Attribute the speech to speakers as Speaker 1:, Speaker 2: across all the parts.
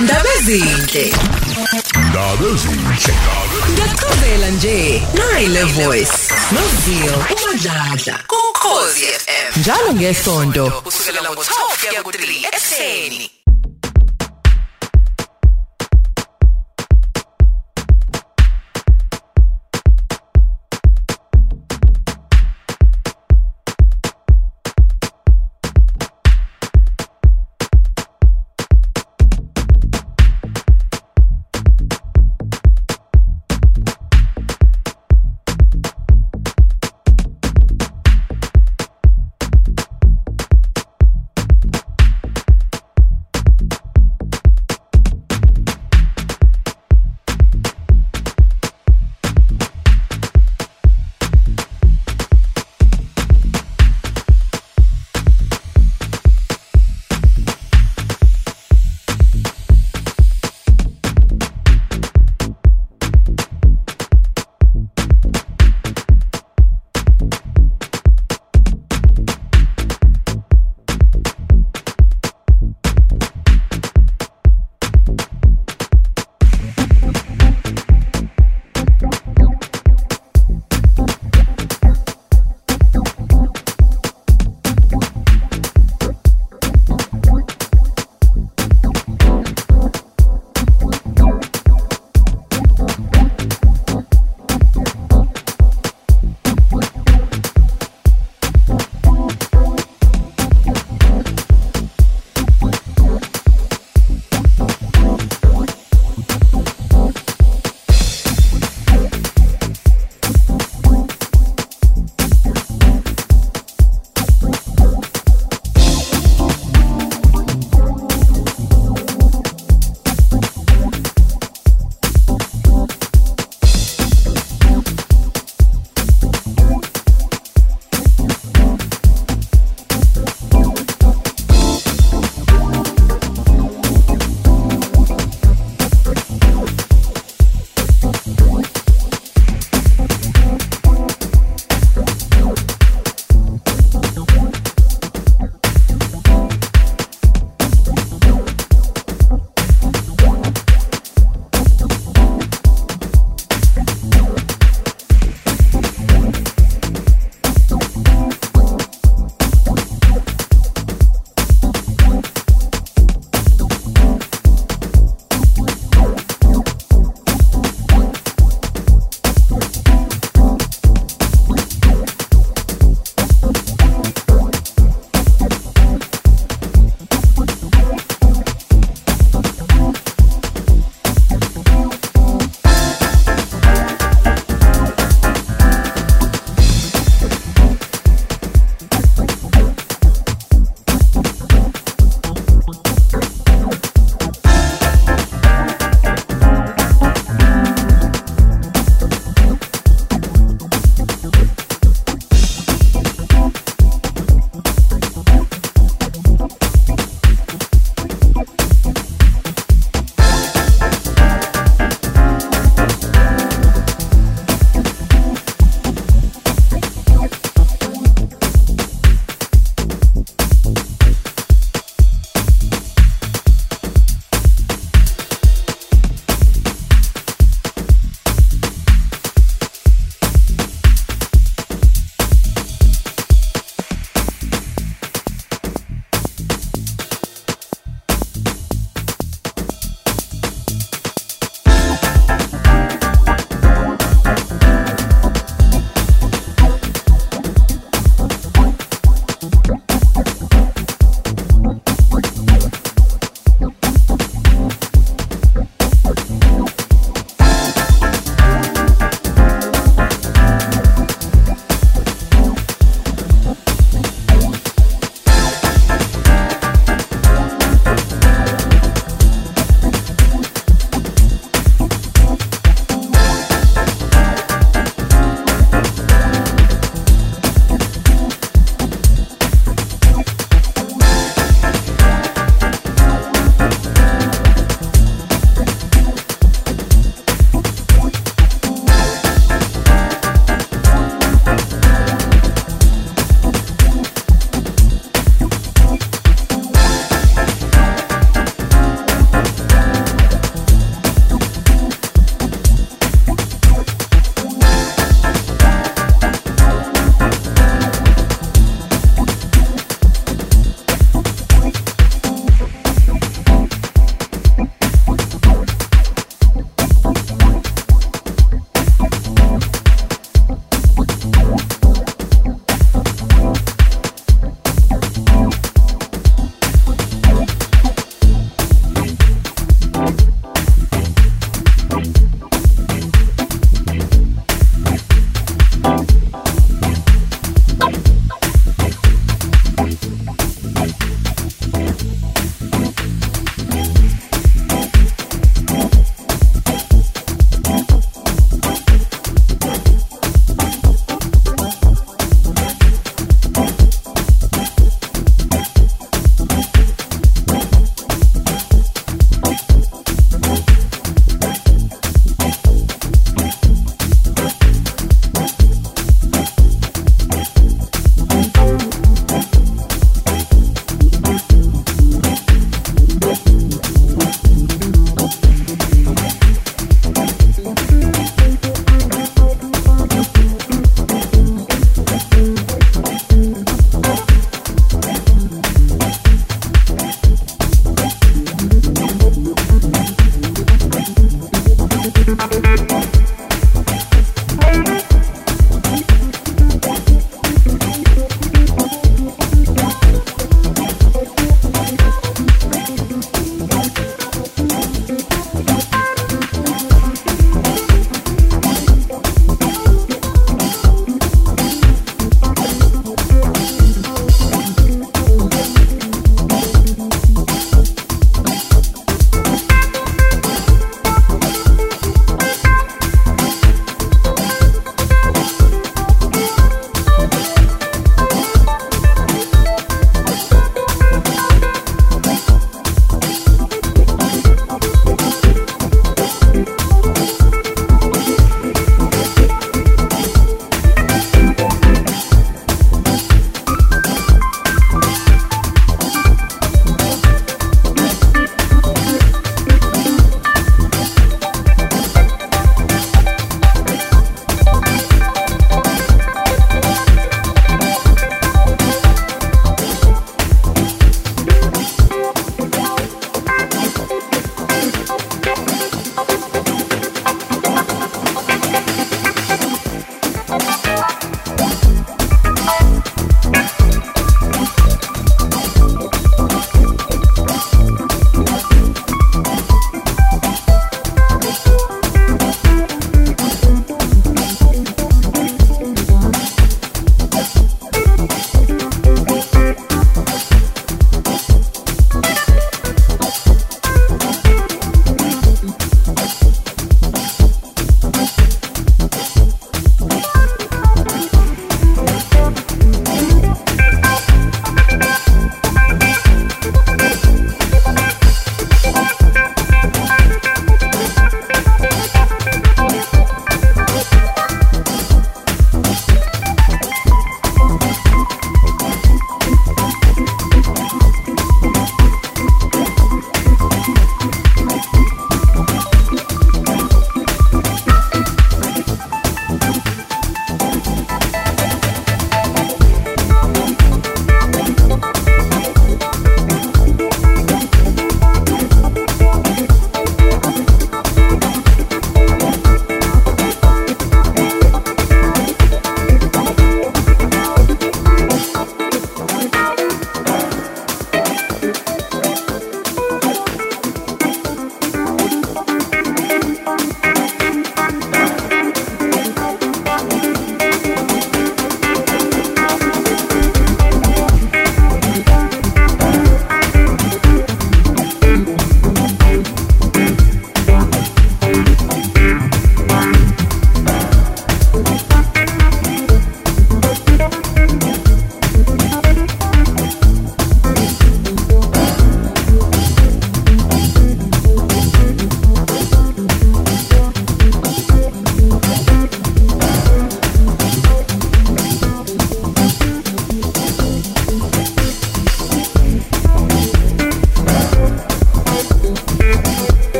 Speaker 1: Ndaba ezinhle.
Speaker 2: Ndaba ezinhle.
Speaker 1: Ngiyachazela nje. Nayi le voice. Noziyo uMdladla. Ukhosi FM. Njalo ngesonto kusukela ngo-12 kuya ku-3 ekseni.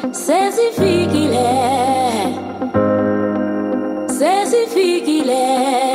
Speaker 3: Sesi fikile Sesi fikile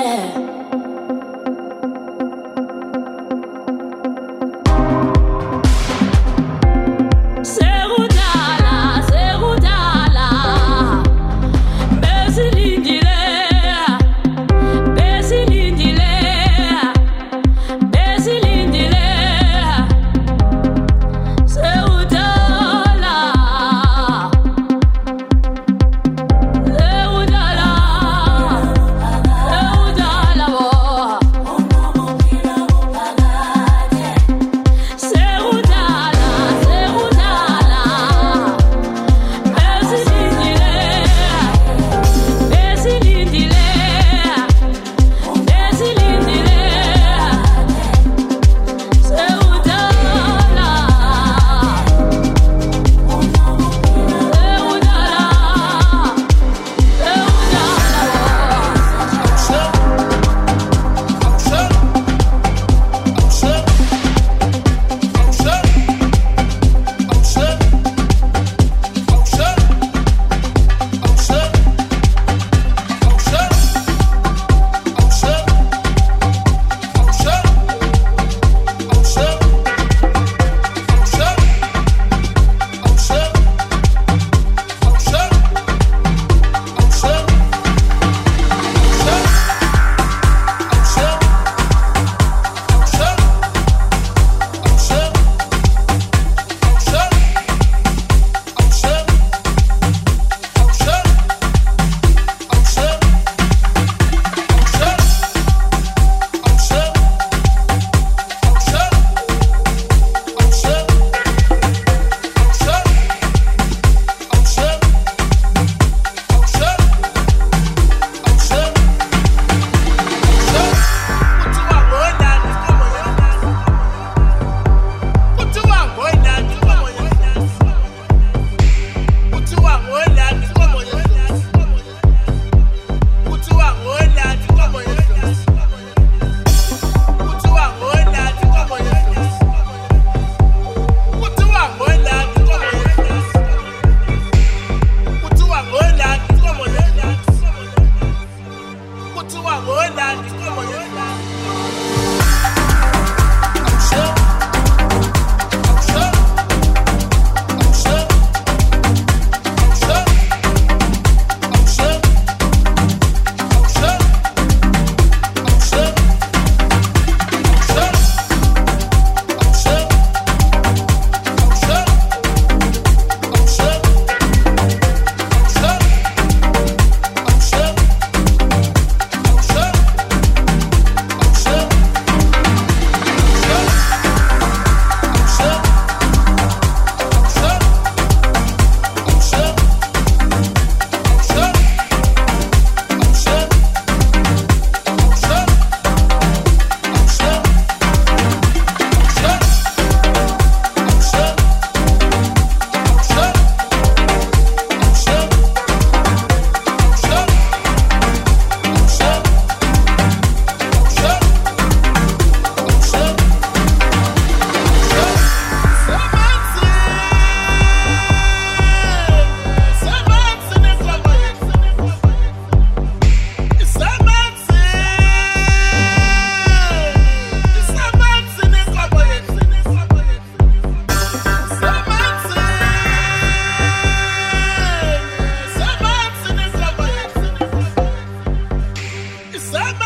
Speaker 3: Sandman!